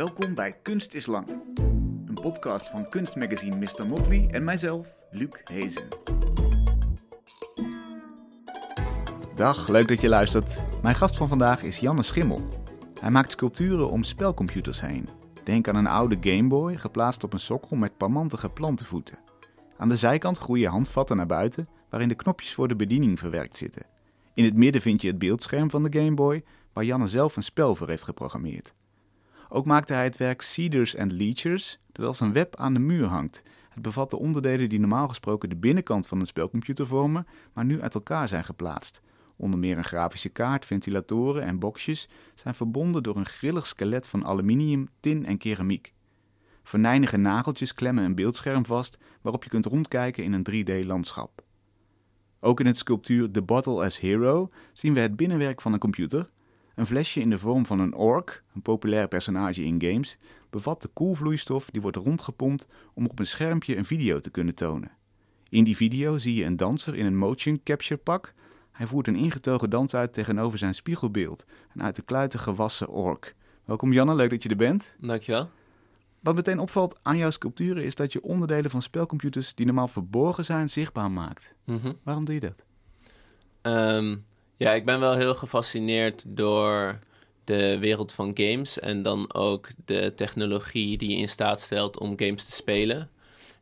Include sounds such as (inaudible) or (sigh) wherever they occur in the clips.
Welkom bij Kunst is Lang. Een podcast van kunstmagazine Mr. Motley en mijzelf, Luc Hezen. Dag, leuk dat je luistert. Mijn gast van vandaag is Janne Schimmel. Hij maakt sculpturen om spelcomputers heen. Denk aan een oude Game Boy geplaatst op een sokkel met parmantige plantenvoeten. Aan de zijkant groeien handvatten naar buiten waarin de knopjes voor de bediening verwerkt zitten. In het midden vind je het beeldscherm van de Game Boy, waar Janne zelf een spel voor heeft geprogrammeerd. Ook maakte hij het werk Cedars and Leechers, dat als een web aan de muur hangt. Het bevat de onderdelen die normaal gesproken de binnenkant van een spelcomputer vormen, maar nu uit elkaar zijn geplaatst. Onder meer een grafische kaart, ventilatoren en boxjes zijn verbonden door een grillig skelet van aluminium, tin en keramiek. Verneinige nageltjes klemmen een beeldscherm vast waarop je kunt rondkijken in een 3D-landschap. Ook in het sculptuur The Bottle as Hero zien we het binnenwerk van een computer. Een flesje in de vorm van een ork, een populair personage in games, bevat de koelvloeistof die wordt rondgepompt om op een schermpje een video te kunnen tonen. In die video zie je een danser in een motion capture pak. Hij voert een ingetogen dans uit tegenover zijn spiegelbeeld, een uit de kluiten gewassen ork. Welkom Janne, leuk dat je er bent. Dankjewel. Wat meteen opvalt aan jouw sculpturen is dat je onderdelen van spelcomputers die normaal verborgen zijn, zichtbaar maakt. Mhm. Waarom doe je dat? Ehm, ja, ik ben wel heel gefascineerd door de wereld van games en dan ook de technologie die je in staat stelt om games te spelen.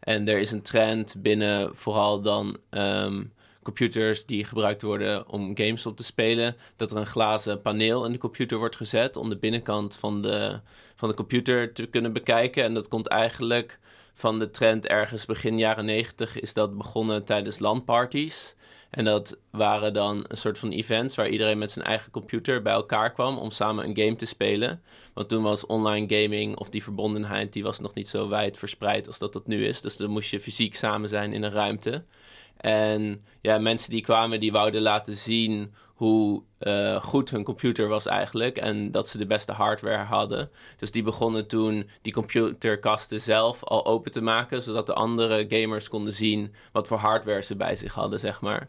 En er is een trend binnen vooral dan ehm, computers die gebruikt worden om games op te spelen, dat er een glazen paneel in de computer wordt gezet om de binnenkant van de, van de computer te kunnen bekijken. En dat komt eigenlijk van de trend ergens begin jaren negentig is dat begonnen tijdens LAN-parties. En dat waren dan een soort van events waar iedereen met zijn eigen computer bij elkaar kwam om samen een game te spelen. Want toen was online gaming of die verbondenheid die was nog niet zo wijd verspreid als dat dat nu is. Dus dan moest je fysiek samen zijn in een ruimte. En ja, mensen die kwamen, die wouden laten zien hoe uh, goed hun computer was eigenlijk. En dat ze de beste hardware hadden. Dus die begonnen toen die computerkasten zelf al open te maken. Zodat de andere gamers konden zien wat voor hardware ze bij zich hadden, zeg maar.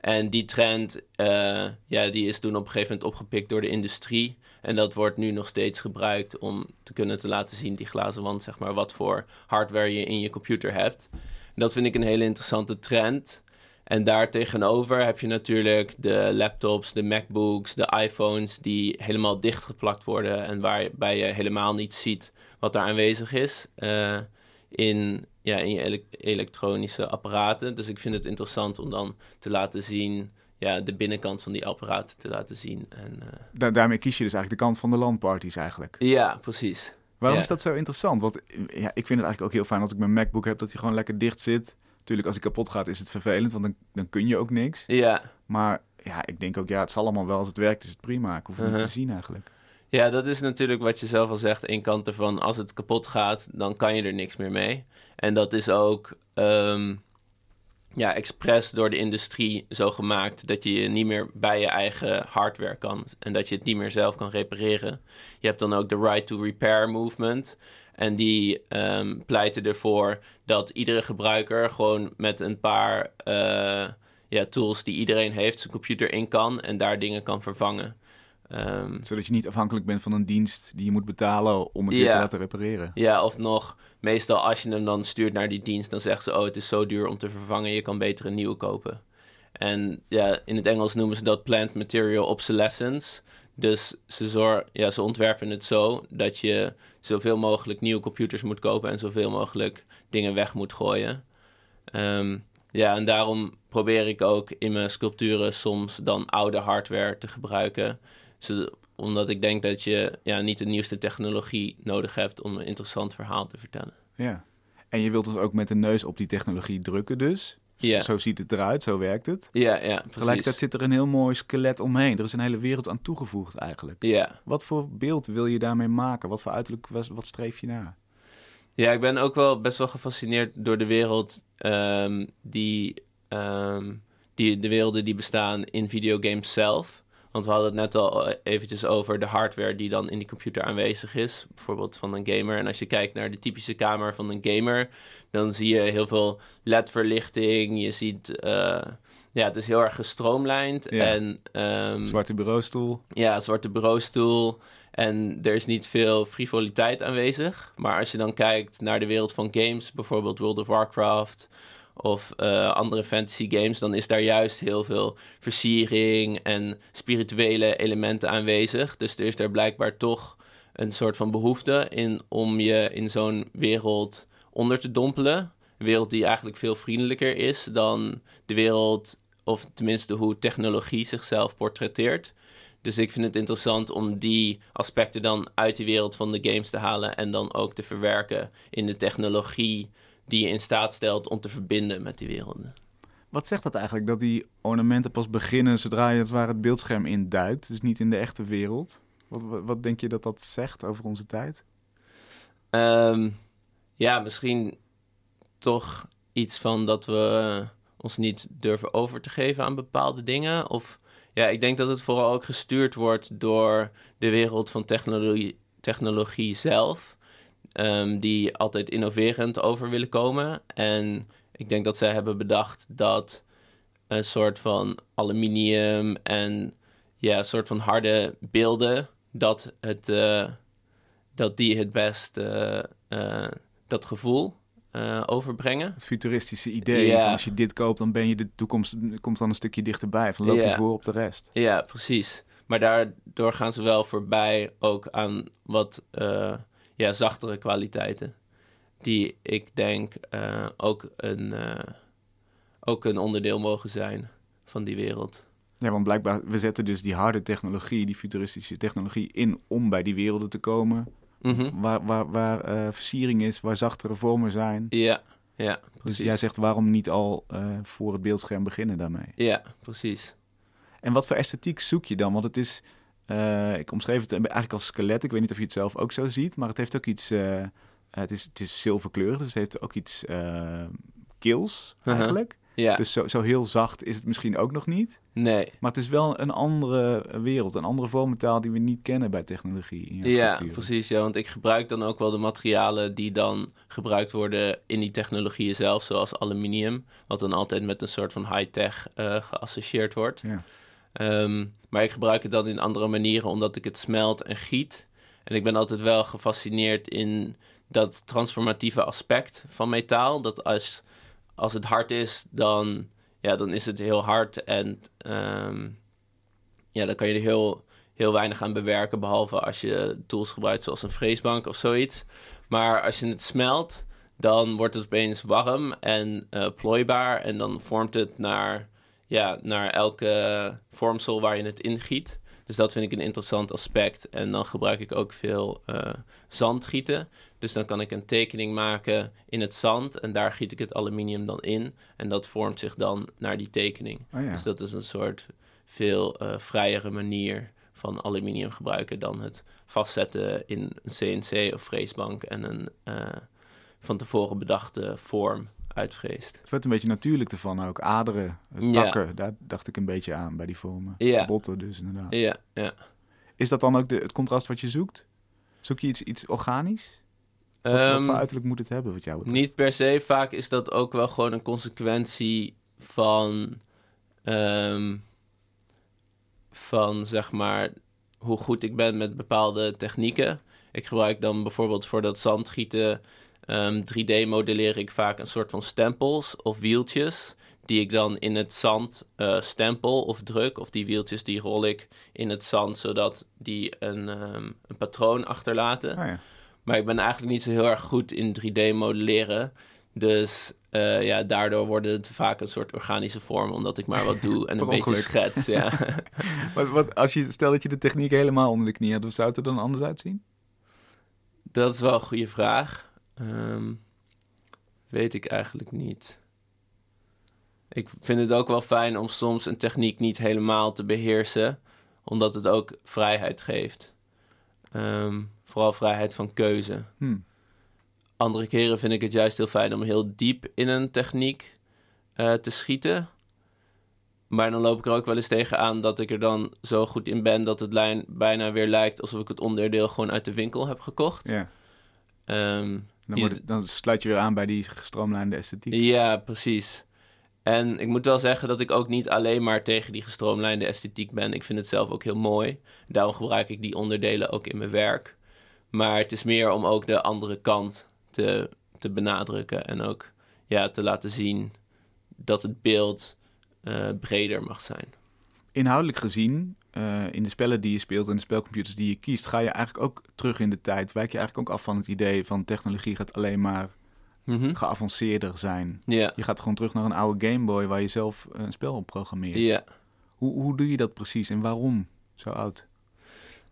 En die trend, uh, ja, die is toen op een gegeven moment opgepikt door de industrie. En dat wordt nu nog steeds gebruikt om te kunnen te laten zien, die glazen wand, zeg maar, wat voor hardware je in je computer hebt. Dat vind ik een hele interessante trend. En daar tegenover heb je natuurlijk de laptops, de MacBooks, de iPhones die helemaal dichtgeplakt worden en waarbij je helemaal niet ziet wat daar aanwezig is uh, in, ja, in je elektronische apparaten. Dus ik vind het interessant om dan te laten zien, ja, de binnenkant van die apparaten te laten zien. En, uh... daarmee kies je dus eigenlijk de kant van de landparties eigenlijk. Ja, precies. Waarom is dat zo interessant? Want ja, ik vind het eigenlijk ook heel fijn als ik mijn MacBook heb dat hij gewoon lekker dicht zit. Tuurlijk, als hij kapot gaat is het vervelend, want dan, dan kun je ook niks. Ja. Maar ja, ik denk ook, ja, het zal allemaal wel. Als het werkt is het prima. Ik hoef het niet te zien eigenlijk. Ja, dat is natuurlijk wat je zelf al zegt. Eén kant ervan, als het kapot gaat, dan kan je er niks meer mee. En dat is ook um, ja, expres door de industrie zo gemaakt dat je niet meer bij je eigen hardware kan en dat je het niet meer zelf kan repareren. Je hebt dan ook de right to repair movement. En die um, pleiten ervoor dat iedere gebruiker gewoon met een paar uh, ja, tools die iedereen heeft, zijn computer in kan en daar dingen kan vervangen. Um, Zodat je niet afhankelijk bent van een dienst die je moet betalen om het weer te laten repareren. Ja, of nog, meestal als je hem dan stuurt naar die dienst, dan zeggen ze: Oh, het is zo duur om te vervangen, je kan beter een nieuwe kopen. En ja, in het Engels noemen ze dat plant material obsolescence. Dus ze, zor ja, ze ontwerpen het zo dat je zoveel mogelijk nieuwe computers moet kopen en zoveel mogelijk dingen weg moet gooien. Um, ja, en daarom probeer ik ook in mijn sculpturen soms dan oude hardware te gebruiken. omdat ik denk dat je ja, niet de nieuwste technologie nodig hebt om een interessant verhaal te vertellen. Ja, en je wilt dus ook met de neus op die technologie drukken dus? Ja. Zo ziet het eruit, zo werkt het. Ja, ja. Tegelijkertijd zit er een heel mooi skelet omheen. Er is een hele wereld aan toegevoegd eigenlijk. Ja. Wat voor beeld wil je daarmee maken? Wat voor uiterlijk, wat streef je na? Ja, ik ben ook wel best wel gefascineerd door de wereld um, die, um, die, de werelden die bestaan in videogames zelf. Want we hadden het net al eventjes over de hardware die dan in die computer aanwezig is. Bijvoorbeeld van een gamer. En als je kijkt naar de typische kamer van een gamer, dan zie je heel veel LED-verlichting. Je ziet, uh, ja, het is heel erg gestroomlijnd. En, um, zwarte bureaustoel. Ja, zwarte bureaustoel. En er is niet veel frivoliteit aanwezig. Maar als je dan kijkt naar de wereld van games, bijvoorbeeld World of Warcraft of uh, andere fantasy games, dan is daar juist heel veel versiering en spirituele elementen aanwezig. Dus er is daar blijkbaar toch een soort van behoefte in om je in zo'n wereld onder te dompelen. Een wereld die eigenlijk veel vriendelijker is dan de wereld, of tenminste hoe technologie zichzelf portretteert. Dus ik vind het interessant om die aspecten dan uit de wereld van de games te halen en dan ook te verwerken in de technologie die je in staat stelt om te verbinden met die werelden. Wat zegt dat eigenlijk, dat die ornamenten pas beginnen zodra je het, waar het beeldscherm induikt, dus niet in de echte wereld? Wat, wat, denk je dat dat zegt over onze tijd? Ehm, ja, misschien toch iets van dat we ons niet durven over te geven aan bepaalde dingen. Of ja, ik denk dat het vooral ook gestuurd wordt door de wereld van technologie, technologie zelf. Ehm, die altijd innoverend over willen komen. En ik denk dat zij hebben bedacht dat een soort van aluminium en ja, een soort van harde beelden, dat, het, uh, dat die het best uh, uh, dat gevoel overbrengen. Het futuristische idee van als je dit koopt, dan ben je de toekomst komt dan een stukje dichterbij. Van loop je voor op de rest. Ja, precies. Maar daardoor gaan ze wel voorbij ook aan wat ja, zachtere kwaliteiten. Die ik denk uh, ook, een, uh, ook een onderdeel mogen zijn van die wereld. Ja, want blijkbaar, we zetten dus die harde technologie, die futuristische technologie in om bij die werelden te komen. Mm -hmm. Waar, waar, waar uh, versiering is, waar zachtere vormen zijn. Ja, ja, precies. Dus jij zegt waarom niet al voor het beeldscherm beginnen daarmee? Ja, precies. En wat voor esthetiek zoek je dan? Want het is, uh, ik omschreef het eigenlijk als skelet. Ik weet niet of je het zelf ook zo ziet, maar het heeft ook iets. Uh, het, is, het is zilverkleurig, dus het heeft ook iets uh, kils eigenlijk. Ja. Dus zo, zo heel zacht is het misschien ook nog niet. Nee. Maar het is wel een andere wereld, een andere vormentaal die we niet kennen bij technologie. In ja, precies. Ja, want ik gebruik dan ook wel de materialen die dan gebruikt worden in die technologieën zelf, zoals aluminium, wat dan altijd met een soort van high-tech geassocieerd wordt. Ja. Um, maar ik gebruik het dan in andere manieren omdat ik het smelt en giet. En ik ben altijd wel gefascineerd in dat transformatieve aspect van metaal. Dat als, als het hard is, dan, ja, dan is het heel hard. En um, ja, dan kan je er heel, heel weinig aan bewerken. Behalve als je tools gebruikt zoals een freesbank of zoiets. Maar als je het smelt, dan wordt het opeens warm en uh, plooibaar. En dan vormt het naar ja, naar elke vormsel waar je het ingiet. Dus dat vind ik een interessant aspect. En dan gebruik ik ook veel uh, zandgieten. Dus dan kan ik een tekening maken in het zand en daar giet ik het aluminium dan in. En dat vormt zich dan naar die tekening. Oh ja. Dus dat is een soort veel uh, vrijere manier van aluminium gebruiken dan het vastzetten in een CNC of freesbank en een uh, van tevoren bedachte vorm uitvreest. Het werd een beetje natuurlijk ervan ook. Aderen, takken, ja. daar dacht ik een beetje aan bij die vormen. Ja. Botten dus inderdaad. Ja, ja. Is dat dan ook de, het contrast wat je zoekt? Zoek je iets, iets organisch? Wat, um, wat voor uiterlijk moet het hebben wat jou betreft? Niet per se. Vaak is dat ook wel gewoon een consequentie van... Um, van zeg maar hoe goed ik ben met bepaalde technieken. Ik gebruik dan bijvoorbeeld voor dat zandgieten Um, 3D modelleer ik vaak een soort van stempels of wieltjes. Die ik dan in het zand uh, stempel of druk. Of die wieltjes die rol ik in het zand. Zodat die een, um, een patroon achterlaten. Oh ja. Maar ik ben eigenlijk niet zo heel erg goed in 3D modelleren. Dus uh, ja, daardoor worden het vaak een soort organische vorm, omdat ik maar wat doe en (laughs) een beetje schets. Ja. (laughs) wat, wat, als je, stel dat je de techniek helemaal onder de knie had, zou het er dan anders uitzien? Dat is wel een goede vraag. Um, weet ik eigenlijk niet. Ik vind het ook wel fijn om soms een techniek niet helemaal te beheersen, omdat het ook vrijheid geeft. Um, vooral vrijheid van keuze. Hmm. Andere keren vind ik het juist heel fijn om heel diep in een techniek uh, te schieten. Maar dan loop ik er ook wel eens tegenaan dat ik er dan zo goed in ben dat het lijn bijna weer lijkt alsof ik het onderdeel gewoon uit de winkel heb gekocht. Ja. Um, dan, wordt het, dan sluit je weer aan bij die gestroomlijnde esthetiek. Ja, precies. En ik moet wel zeggen dat ik ook niet alleen maar tegen die gestroomlijnde esthetiek ben. Ik vind het zelf ook heel mooi. Daarom gebruik ik die onderdelen ook in mijn werk. Maar het is meer om ook de andere kant te, te benadrukken. En ook ja, te laten zien dat het beeld uh, breder mag zijn. Inhoudelijk gezien, uh, in de spellen die je speelt en de spelcomputers die je kiest, ga je eigenlijk ook terug in de tijd. Wijk je eigenlijk ook af van het idee van technologie gaat alleen maar mm geavanceerder zijn. Yeah. Je gaat gewoon terug naar een oude Game Boy waar je zelf een spel op programmeert. Hoe, hoe doe je dat precies en waarom zo oud?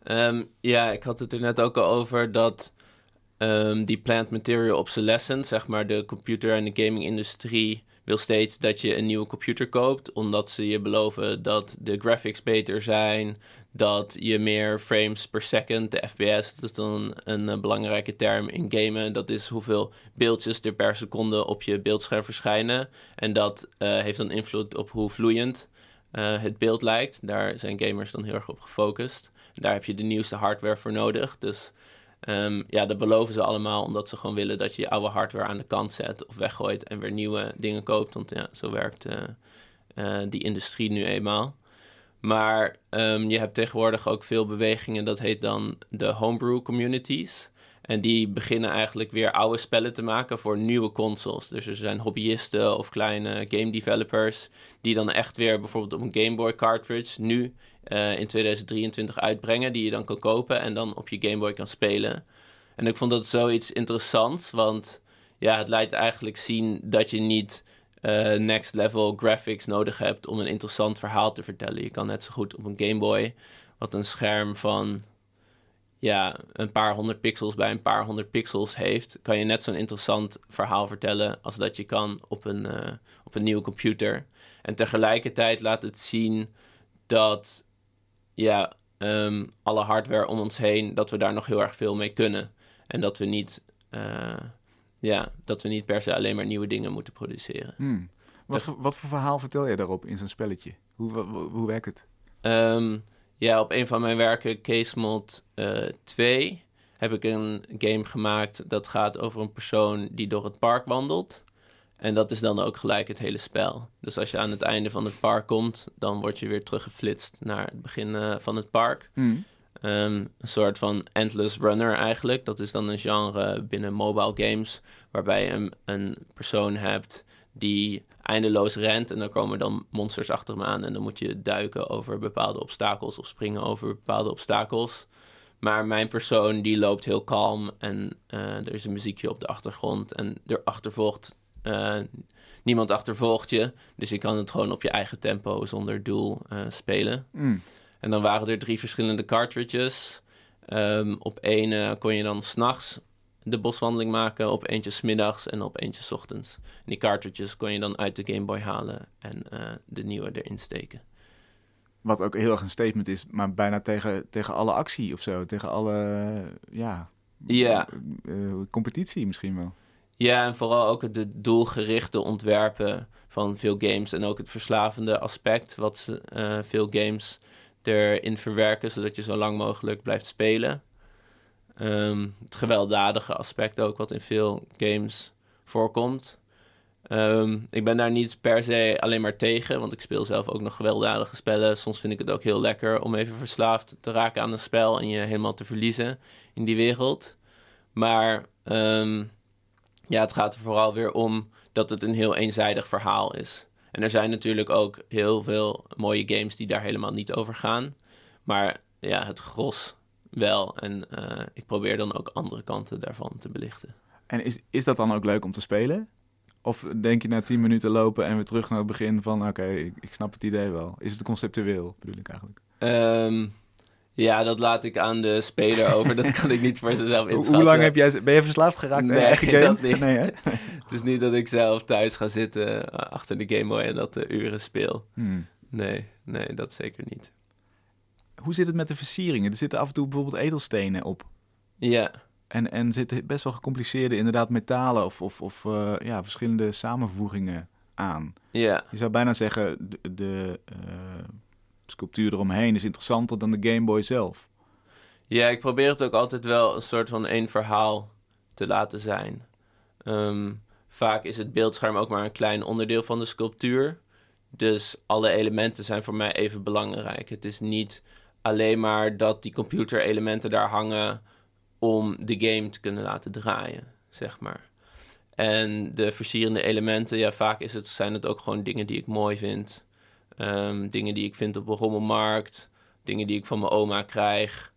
Um, ja, ik had het er net ook al over dat um, die plant material obsolescence, zeg maar de computer- en de gaming-industrie wil steeds dat je een nieuwe computer koopt, omdat ze je beloven dat de graphics beter zijn, dat je meer frames per second, de FPS, dat is dan een, een belangrijke term in gamen, dat is hoeveel beeldjes er per seconde op je beeldscherm verschijnen. En dat uh, heeft dan invloed op hoe vloeiend uh, het beeld lijkt. Daar zijn gamers dan heel erg op gefocust. Daar heb je de nieuwste hardware voor nodig. Dus Um, ja, dat beloven ze allemaal omdat ze gewoon willen dat je je oude hardware aan de kant zet of weggooit en weer nieuwe dingen koopt. Want ja, zo werkt uh, uh, die industrie nu eenmaal. Maar um, je hebt tegenwoordig ook veel bewegingen, dat heet dan de homebrew communities. En die beginnen eigenlijk weer oude spellen te maken voor nieuwe consoles. Dus er zijn hobbyisten of kleine game developers die dan echt weer bijvoorbeeld op een Game Boy cartridge nu uh, in 2023 uitbrengen, die je dan kan kopen en dan op je Game Boy kan spelen. En ik vond dat zoiets interessants, want ja, het laat eigenlijk zien dat je niet uh, next level graphics nodig hebt om een interessant verhaal te vertellen. Je kan net zo goed op een Game Boy, wat een scherm van ja, een paar honderd pixels bij een paar honderd pixels heeft, kan je net zo'n interessant verhaal vertellen als dat je kan op een, uh, op een nieuwe computer. En tegelijkertijd laat het zien dat ja, um, alle hardware om ons heen, dat we daar nog heel erg veel mee kunnen. En dat we niet, uh, ja, dat we niet per se alleen maar nieuwe dingen moeten produceren. Hmm. Wat, voor, wat voor verhaal vertel je daarop in zo'n spelletje? Hoe, hoe, hoe werkt het? Um, ja, op een van mijn werken, Case Mod uh, 2, heb ik een game gemaakt dat gaat over een persoon die door het park wandelt. En dat is dan ook gelijk het hele spel. Dus als je aan het einde van het park komt, dan word je weer teruggeflitst naar het begin uh, van het park. Mm. Um, een soort van endless runner eigenlijk. Dat is dan een genre binnen mobile games, waarbij je een, een persoon hebt die eindeloos rent en dan komen dan monsters achter hem aan en dan moet je duiken over bepaalde obstakels of springen over bepaalde obstakels. Maar mijn persoon die loopt heel kalm en uh, er is een muziekje op de achtergrond en er achtervolgt uh, niemand achtervolgt je. Dus je kan het gewoon op je eigen tempo zonder doel uh, spelen. Mm. En dan waren er drie verschillende cartridges. Um, op één kon je dan s'nachts de boswandeling maken, op eentje smiddags en op eentje s ochtends. En die cartridges kon je dan uit de Game Boy halen en uh, de nieuwe erin steken. Wat ook heel erg een statement is, maar bijna tegen, tegen alle actie of zo. Tegen alle, ja... Ja. Uh, competitie misschien wel. Ja, en vooral ook de doelgerichte ontwerpen van veel games. En ook het verslavende aspect wat uh, veel games erin verwerken, zodat je zo lang mogelijk blijft spelen. Um, het gewelddadige aspect ook, wat in veel games voorkomt. Um, ik ben daar niet per se alleen maar tegen, want ik speel zelf ook nog gewelddadige spellen. Soms vind ik het ook heel lekker om even verslaafd te raken aan een spel en je helemaal te verliezen in die wereld. Maar um, ja, het gaat er vooral weer om dat het een heel eenzijdig verhaal is. En er zijn natuurlijk ook heel veel mooie games die daar helemaal niet over gaan. Maar ja, het gros wel. En uh, ik probeer dan ook andere kanten daarvan te belichten. En is, is dat dan ook leuk om te spelen? Of denk je na tien minuten lopen en weer terug naar het begin van... oké, okay, ik, ik, snap het idee wel. Is het conceptueel, bedoel ik eigenlijk? Um, ja, dat laat ik aan de speler over. Dat kan ik niet voor zichzelf (laughs) inschatten. Hoe lang heb jij, ben je verslaafd geraakt nee, eigen (laughs) game? dat niet. Nee, (laughs) het is niet dat ik zelf thuis ga zitten achter de Game Boy en dat de uren speel. Hmm. Nee, nee, dat zeker niet. Hoe zit het met de versieringen? Er zitten af en toe bijvoorbeeld edelstenen op. Ja. En, en zitten best wel gecompliceerde inderdaad metalen of, of, of uh, ja, verschillende samenvoegingen aan. Ja. Je zou bijna zeggen, de, de uh, sculptuur eromheen is interessanter dan de Game Boy zelf. Ja, ik probeer het ook altijd wel een soort van één verhaal te laten zijn. Um, vaak is het beeldscherm ook maar een klein onderdeel van de sculptuur. Dus alle elementen zijn voor mij even belangrijk. Het is niet alleen maar dat die computerelementen daar hangen om de game te kunnen laten draaien, zeg maar. En de versierende elementen, ja, vaak is het, zijn het ook gewoon dingen die ik mooi vind. Ehm, dingen die ik vind op een rommelmarkt. Dingen die ik van mijn oma krijg.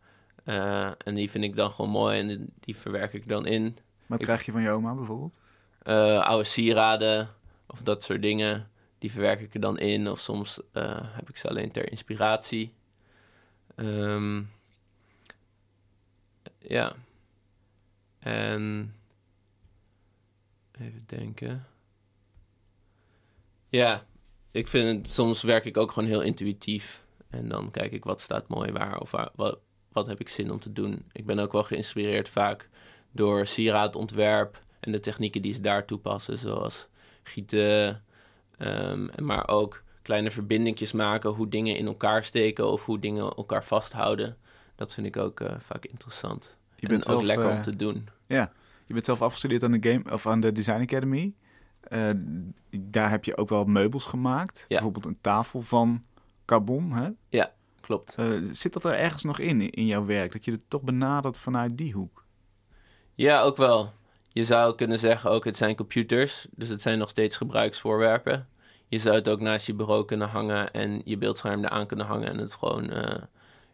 Uh, en die vind ik dan gewoon mooi en die verwerk ik dan in. Wat krijg je van je oma bijvoorbeeld? Uh, oude sieraden of dat soort dingen. Die verwerk ik er dan in. Of soms uh, heb ik ze alleen ter inspiratie. Um, ja. En even denken. Ja, ik vind soms werk ik ook gewoon heel intuïtief. En dan kijk ik wat staat mooi waar of wat, wat heb ik zin om te doen. Ik ben ook wel geïnspireerd vaak door sieradontwerp en de technieken die ze daar toepassen, zoals gieten, um, maar ook kleine verbindingjes maken, hoe dingen in elkaar steken of hoe dingen elkaar vasthouden. Dat vind ik ook uh, vaak interessant. Je bent en ook lekker om te doen. Ja, je bent zelf afgestudeerd aan de game of aan de Design Academy. Uh, daar heb je ook wel meubels gemaakt. Ja. Bijvoorbeeld een tafel van carbon. Hè? Ja, klopt. zit dat er ergens nog in, in jouw werk? Dat je het toch benadert vanuit die hoek? Ja, ook wel. Je zou kunnen zeggen ook, het zijn computers. Dus het zijn nog steeds gebruiksvoorwerpen. Je zou het ook naast je bureau kunnen hangen en je beeldscherm eraan kunnen hangen en het gewoon, uh,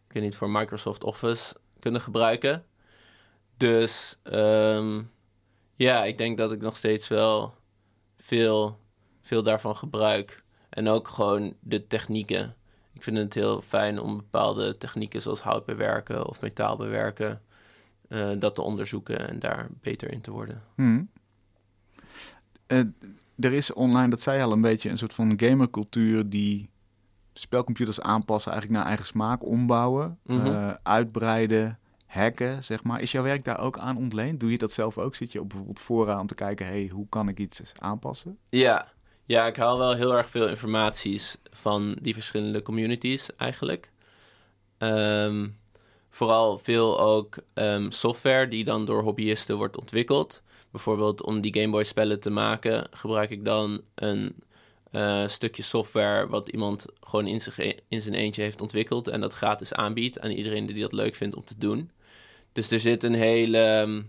ik weet niet, voor Microsoft Office kunnen gebruiken. Dus um, ja, ik denk dat ik nog steeds wel veel, veel daarvan gebruik. En ook gewoon de technieken. Ik vind het heel fijn om bepaalde technieken zoals hout bewerken of metaal bewerken, uh, dat te onderzoeken en daar beter in te worden. Hmm. Uh, er is online, dat zei je al een beetje, een soort van gamercultuur die spelcomputers aanpassen, eigenlijk naar eigen smaak, ombouwen, mm -hmm. uitbreiden, hacken, zeg maar. Is jouw werk daar ook aan ontleend? Doe je dat zelf ook? Zit je op bijvoorbeeld fora om te kijken, hey, hoe kan ik iets aanpassen? Ja. ja, ik haal wel heel erg veel informaties van die verschillende communities eigenlijk. Um, vooral veel ook um, software die dan door hobbyisten wordt ontwikkeld. Bijvoorbeeld om die Game Boy spellen te maken, gebruik ik dan een uh, stukje software wat iemand gewoon in, zich, e-, in zijn eentje heeft ontwikkeld en dat gratis aanbiedt aan iedereen die dat leuk vindt om te doen. Dus er zit een hele. Ehm,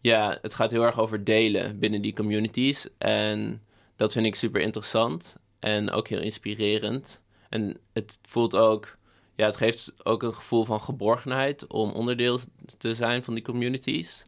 ja, het gaat heel erg over delen binnen die communities. En dat vind ik super interessant en ook heel inspirerend. En het voelt ook. Ja, het geeft ook een gevoel van geborgenheid om onderdeel te zijn van die communities.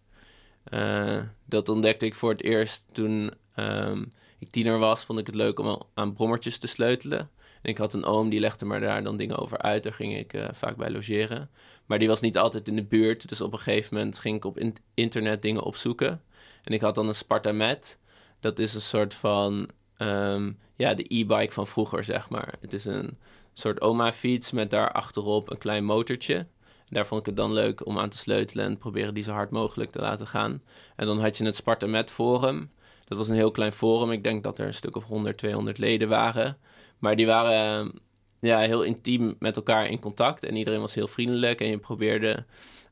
Uh, dat ontdekte ik voor het eerst toen um, ik tiener was. Vond ik het leuk om aan brommertjes te sleutelen. En ik had een oom die legde me daar dan dingen over uit. Daar ging ik uh, vaak bij logeren. Maar die was niet altijd in de buurt. Dus op een gegeven moment ging ik op in internet dingen opzoeken. En ik had dan een Spartamet. Dat is een soort van... Um, ja, de e-bike van vroeger, zeg maar. Het is een soort oma-fiets met daar achterop een klein motortje daar vond ik het dan leuk om aan te sleutelen en proberen die zo hard mogelijk te laten gaan. En dan had je het Sparta Met Forum. Dat was een heel klein forum. Ik denk dat er een stuk of 100, 200 leden waren. Maar die waren ja, heel intiem met elkaar in contact. En iedereen was heel vriendelijk en je probeerde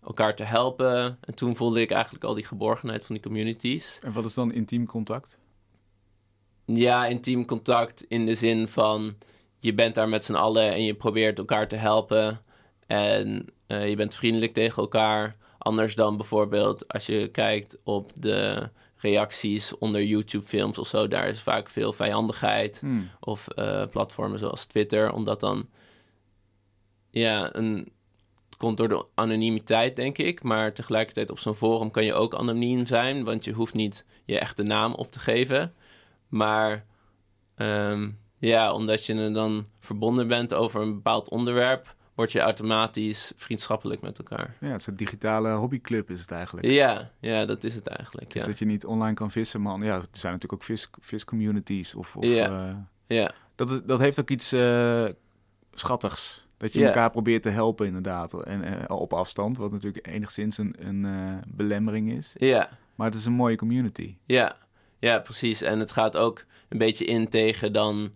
elkaar te helpen. En toen voelde ik eigenlijk al die geborgenheid van die communities. En wat is dan intiem contact? Ja, intiem contact in de zin van je bent daar met z'n allen en je probeert elkaar te helpen. En uh, je bent vriendelijk tegen elkaar. Anders dan bijvoorbeeld als je kijkt op de reacties onder YouTube-films of zo. Daar is vaak veel vijandigheid. Hmm. Of uh, platformen zoals Twitter. Omdat dan... Ja, een, het komt door de anonimiteit, denk ik. Maar tegelijkertijd op zo'n forum kan je ook anoniem zijn. Want je hoeft niet je echte naam op te geven. Maar... Um, ja, omdat je dan verbonden bent over een bepaald onderwerp word je automatisch vriendschappelijk met elkaar. Ja, het is een digitale hobbyclub is het eigenlijk. Ja, ja dat is het eigenlijk. Dus dat je niet online kan vissen, man. Ja, er zijn natuurlijk ook vis, viscommunities. Of, of, ja. Uh, ja. Dat, dat heeft ook iets uh, schattigs. Dat je elkaar probeert te helpen, inderdaad. En uh, op afstand, wat natuurlijk enigszins een, een belemmering is. Ja. Maar het is een mooie community. Ja. ja, precies. En het gaat ook een beetje in tegen dan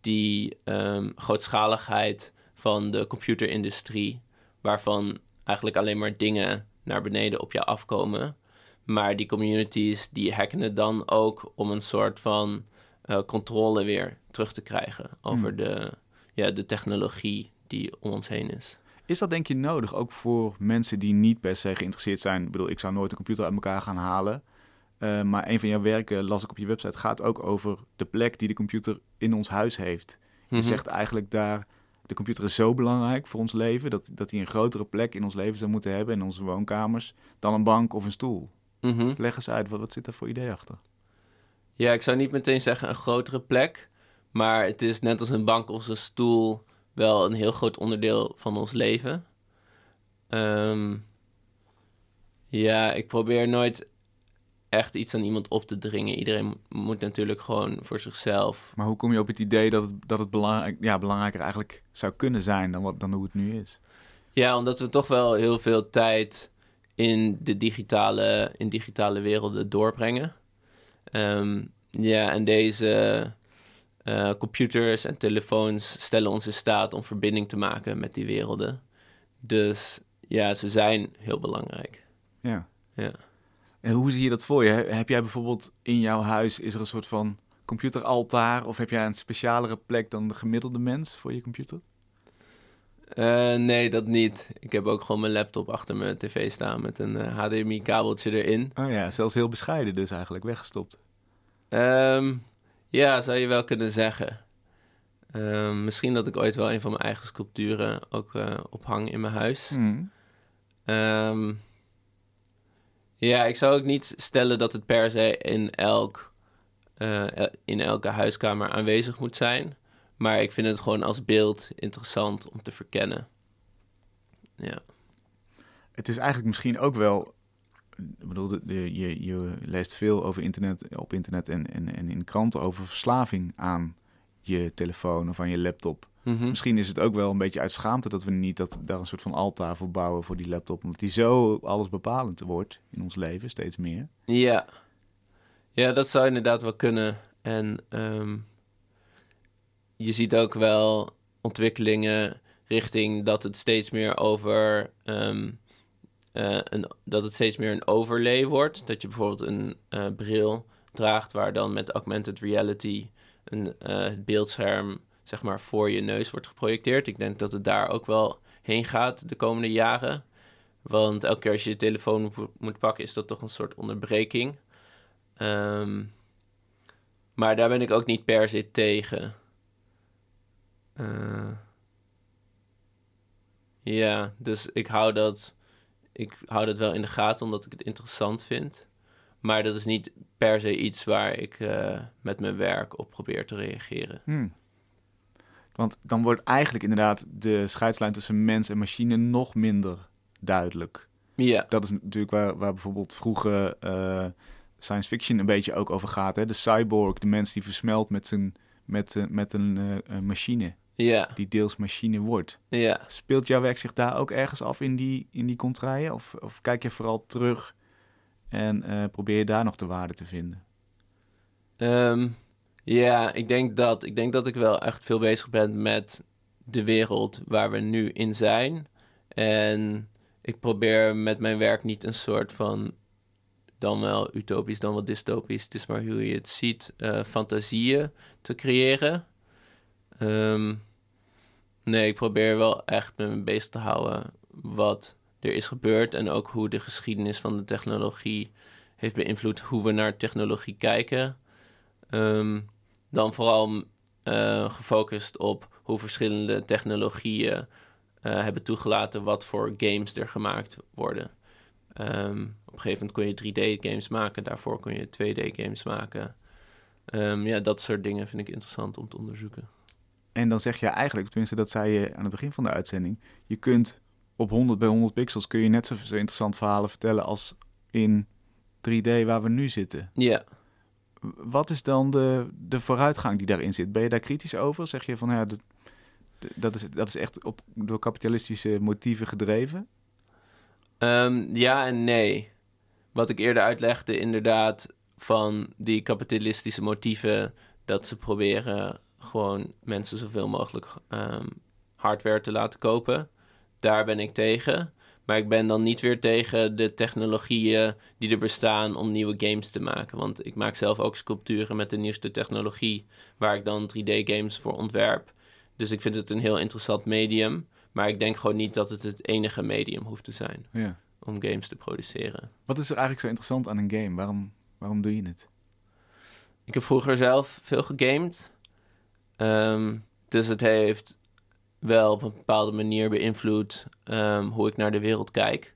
die um, grootschaligheid van de computerindustrie, waarvan eigenlijk alleen maar dingen naar beneden op je afkomen. Maar die communities die hacken het dan ook om een soort van uh, controle weer terug te krijgen over Hmm. de, ja, de technologie die om ons heen is. Is dat denk je nodig ook voor mensen die niet per se geïnteresseerd zijn? Ik bedoel, ik zou nooit een computer uit elkaar gaan halen. Uh, maar een van jouw werken, las ik op je website, gaat ook over de plek die de computer in ons huis heeft. Je Mhm. zegt eigenlijk daar, de computer is zo belangrijk voor ons leven, dat, dat hij een grotere plek in ons leven zou moeten hebben, in onze woonkamers, dan een bank of een stoel. Mhm. Leg eens uit, wat, wat zit daar voor idee achter? Ja, ik zou niet meteen zeggen een grotere plek. Maar het is net als een bank of een stoel wel een heel groot onderdeel van ons leven. Ehm, ja, ik probeer nooit echt iets aan iemand op te dringen. Iedereen moet natuurlijk gewoon voor zichzelf. Maar hoe kom je op het idee dat het, dat het belangrijk, ja, belangrijker eigenlijk zou kunnen zijn dan, wat, dan hoe het nu is? Ja, omdat we toch wel heel veel tijd in de digitale, in digitale werelden doorbrengen. Ehm, ja, en deze uh, computers en telefoons stellen ons in staat om verbinding te maken met die werelden. Dus ja, ze zijn heel belangrijk. Ja. ja. En hoe zie je dat voor je? Heb jij bijvoorbeeld in jouw huis, is er een soort van computeraltaar? Of heb jij een specialere plek dan de gemiddelde mens voor je computer? Uh, nee, dat niet. Ik heb ook gewoon mijn laptop achter mijn tv staan met een uh, HDMI-kabeltje erin. Oh ja, zelfs heel bescheiden dus eigenlijk, weggestopt. Um, ja, zou je wel kunnen zeggen. Um, misschien dat ik ooit wel een van mijn eigen sculpturen ook uh, ophang in mijn huis. Um, ja, ik zou ook niet stellen dat het per se in, elk, uh, in elke huiskamer aanwezig moet zijn. Maar ik vind het gewoon als beeld interessant om te verkennen. Ja. Het is eigenlijk misschien ook wel. Ik bedoel, de, je, je leest veel over internet, op internet en, en, en in kranten over verslaving aan je telefoon of aan je laptop. Mm -hmm. Misschien is het ook wel een beetje uit schaamte dat we niet dat, daar een soort van altaar voor bouwen voor die laptop. Omdat die zo alles bepalend wordt in ons leven, steeds meer. Ja, ja dat zou inderdaad wel kunnen. En um, je ziet ook wel ontwikkelingen richting dat het steeds meer over um, uh, een, dat het steeds meer een overlay wordt. Dat je bijvoorbeeld een uh, bril draagt waar dan met augmented reality een, uh, het beeldscherm zeg maar voor je neus wordt geprojecteerd. Ik denk dat het daar ook wel heen gaat de komende jaren. Want elke keer als je je telefoon moet pakken, is dat toch een soort onderbreking. Um, maar daar ben ik ook niet per se tegen. Uh, ja, dus ik hou dat. Ik hou dat wel in de gaten omdat ik het interessant vind. Maar dat is niet per se iets waar ik uh, met mijn werk op probeer te reageren. Hmm. Want dan wordt eigenlijk inderdaad de scheidslijn tussen mens en machine nog minder duidelijk. Ja. Dat is natuurlijk waar, waar bijvoorbeeld vroege uh, science fiction een beetje ook over gaat. Hè? De cyborg, de mens die versmelt met, zijn, met, uh, met een, uh, een machine. Ja. Die deels machine wordt. Ja. Speelt jouw werk zich daar ook ergens af in die, in die contraien? Of, of kijk je vooral terug en uh, probeer je daar nog de waarde te vinden? Um, ja, ik denk dat. Ik denk dat ik wel echt veel bezig ben met de wereld waar we nu in zijn. En ik probeer met mijn werk niet een soort van dan wel utopisch, dan wel dystopisch, het is maar hoe je het ziet, uh, fantasieën te creëren. Um, nee, ik probeer wel echt met me bezig te houden wat er is gebeurd en ook hoe de geschiedenis van de technologie heeft beïnvloed hoe we naar technologie kijken. Um, dan vooral uh, gefocust op hoe verschillende technologieën uh, hebben toegelaten wat voor games er gemaakt worden. Um, op een gegeven moment kon je 3D-games maken, daarvoor kon je 2D-games maken. Um, ja, dat soort dingen vind ik interessant om te onderzoeken. En dan zeg je eigenlijk, tenminste dat zei je aan het begin van de uitzending, je kunt op 100 bij 100 pixels kun je net zo, zo interessant verhalen vertellen als in 3D waar we nu zitten. Ja. Wat is dan de, de vooruitgang die daarin zit? Ben je daar kritisch over? Zeg je van ja, dat, dat, is, dat is echt op, door kapitalistische motieven gedreven? Um, ja en nee. Wat ik eerder uitlegde, inderdaad, van die kapitalistische motieven, dat ze proberen gewoon mensen zoveel mogelijk um, hardware te laten kopen. Daar ben ik tegen. Maar ik ben dan niet weer tegen de technologieën die er bestaan om nieuwe games te maken. Want ik maak zelf ook sculpturen met de nieuwste technologie, waar ik dan 3D-games voor ontwerp. Dus ik vind het een heel interessant medium. Maar ik denk gewoon niet dat het het enige medium hoeft te zijn Ja. om games te produceren. Wat is er eigenlijk zo interessant aan een game? Waarom, waarom doe je het? Ik heb vroeger zelf veel gegamed. Ehm, dus het heeft wel op een bepaalde manier beïnvloed ehm, hoe ik naar de wereld kijk.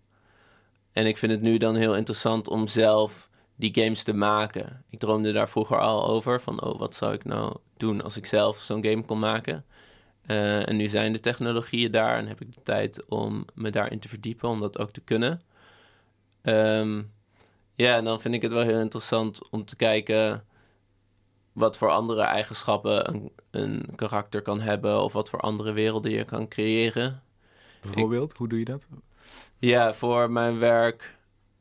En ik vind het nu dan heel interessant om zelf die games te maken. Ik droomde daar vroeger al over van, oh, wat zou ik nou doen als ik zelf zo'n game kon maken? Eh, en nu zijn de technologieën daar en heb ik de tijd om me daarin te verdiepen, om dat ook te kunnen. Ehm, ja, en dan vind ik het wel heel interessant om te kijken wat voor andere eigenschappen een, een karakter kan hebben of wat voor andere werelden je kan creëren. Bijvoorbeeld, hoe doe je dat? Ja, voor mijn werk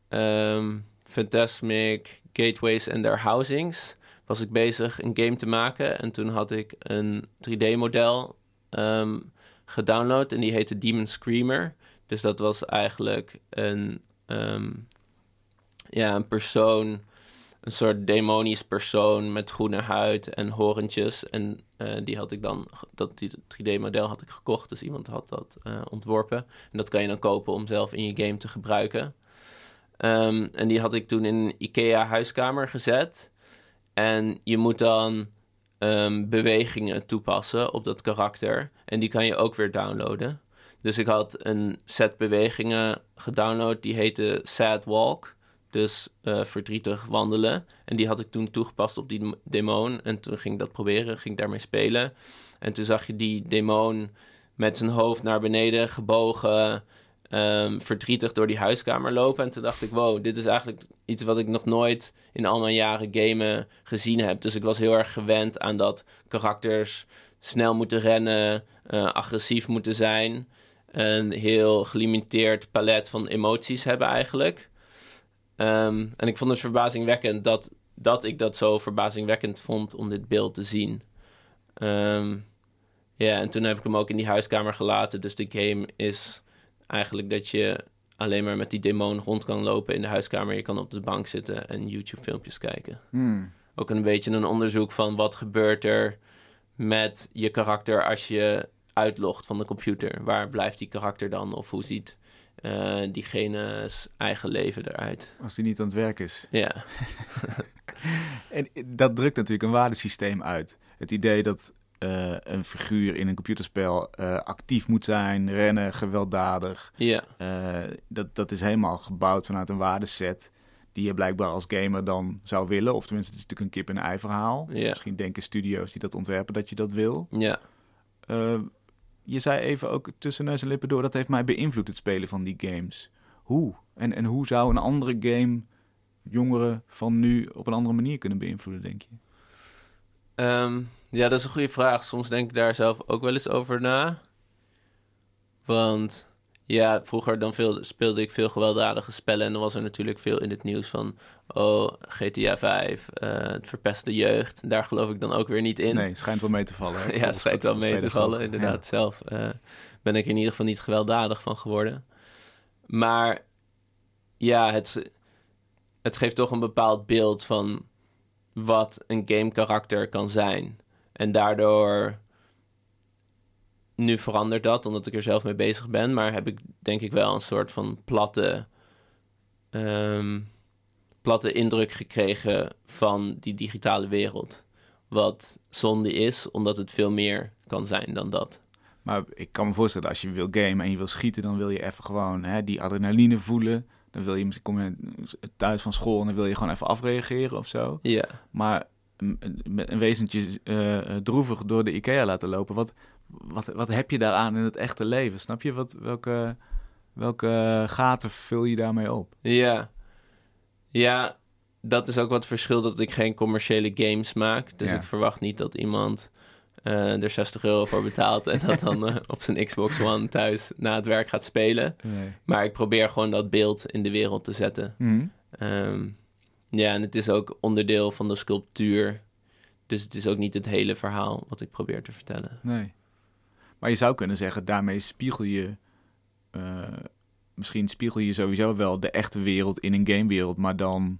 ehm Fantasmic, Gateways en their housings was ik bezig een game te maken. En toen had ik een 3D-model ehm, gedownload en die heette Demon Screamer. Dus dat was eigenlijk een, ehm, ja, een persoon, een soort demonisch persoon met groene huid en horentjes. En eh, die had ik dan, dat die 3D-model had ik gekocht, dus iemand had dat eh, ontworpen. En dat kan je dan kopen om zelf in je game te gebruiken. Ehm, en die had ik toen in een IKEA-huiskamer gezet. En je moet dan ehm, bewegingen toepassen op dat karakter. En die kan je ook weer downloaden. Dus ik had een set bewegingen gedownload, die heette Sad Walk. Dus eh, verdrietig wandelen. En die had ik toen toegepast op die demon. En toen ging ik dat proberen, ging ik daarmee spelen. En toen zag je die demon met zijn hoofd naar beneden gebogen, ehm, verdrietig door die huiskamer lopen. En toen dacht ik, wow, dit is eigenlijk iets wat ik nog nooit in al mijn jaren gamen gezien heb. Dus ik was heel erg gewend aan dat karakters snel moeten rennen, eh, agressief moeten zijn. Een heel gelimiteerd palet van emoties hebben eigenlijk. Ehm, en ik vond het verbazingwekkend dat, dat ik dat zo verbazingwekkend vond om dit beeld te zien. Ehm, ja, en toen heb ik hem ook in die huiskamer gelaten. Dus de game is eigenlijk dat je alleen maar met die demon rond kan lopen in de huiskamer. Je kan op de bank zitten en YouTube-filmpjes kijken. Hmm. Ook een beetje een onderzoek van wat gebeurt er met je karakter als je uitlogt van de computer. Waar blijft die karakter dan? Of hoe ziet eh diegene's eigen leven eruit? Als die niet aan het werk is. Ja, (laughs) En dat drukt natuurlijk een waardesysteem uit. Het idee dat eh, een figuur in een computerspel eh, actief moet zijn, rennen, gewelddadig. ja, dat, dat is helemaal gebouwd vanuit een waardeset die je blijkbaar als gamer dan zou willen. Of tenminste, het is natuurlijk een kip en ei verhaal. Ja. Misschien denken studio's die dat ontwerpen dat je dat wil. ja. Je zei even ook tussen neus en lippen door, dat heeft mij beïnvloed het spelen van die games. Hoe? En, en hoe zou een andere game jongeren van nu op een andere manier kunnen beïnvloeden, denk je? Ehm, ja, dat is een goede vraag. Soms denk ik daar zelf ook wel eens over na. Want ja, vroeger dan veel, speelde ik veel gewelddadige spellen. En dan was er natuurlijk veel in het nieuws van... Oh, GTA 5, eh, het verpest de jeugd. Daar geloof ik dan ook weer niet in. Nee, schijnt wel mee te vallen. hè? (laughs) ja, schijnt wel mee te vallen. Inderdaad, zelf eh, ben ik er in ieder geval niet gewelddadig van geworden. Maar ja, het, het geeft toch een bepaald beeld van wat een game karakter kan zijn. En daardoor, nu verandert dat, omdat ik er zelf mee bezig ben. Maar heb ik denk ik wel een soort van platte, ehm, platte indruk gekregen van die digitale wereld. Wat zonde is, omdat het veel meer kan zijn dan dat. Maar ik kan me voorstellen, als je wil gamen en je wil schieten, dan wil je even gewoon hè, die adrenaline voelen. Dan wil je, kom je thuis van school en dan wil je gewoon even afreageren of zo. Ja. Maar een, een- wezentje eh, droevig door de IKEA laten lopen, wat, wat, wat heb je daaraan in het echte leven? Snap je? Wat, welke, welke gaten vul je daarmee op? Ja. Ja, dat is ook wat verschil dat ik geen commerciële games maak. Dus Ja. ik verwacht niet dat iemand eh, er 60 euro voor betaalt en dat dan (laughs) eh, op zijn Xbox One thuis na het werk gaat spelen. Nee. Maar ik probeer gewoon dat beeld in de wereld te zetten. Mhm. Ehm, ja, en het is ook onderdeel van de sculptuur. Dus het is ook niet het hele verhaal wat ik probeer te vertellen. Nee. Maar je zou kunnen zeggen, daarmee spiegel je eh, misschien spiegel je sowieso wel de echte wereld in een gamewereld, maar dan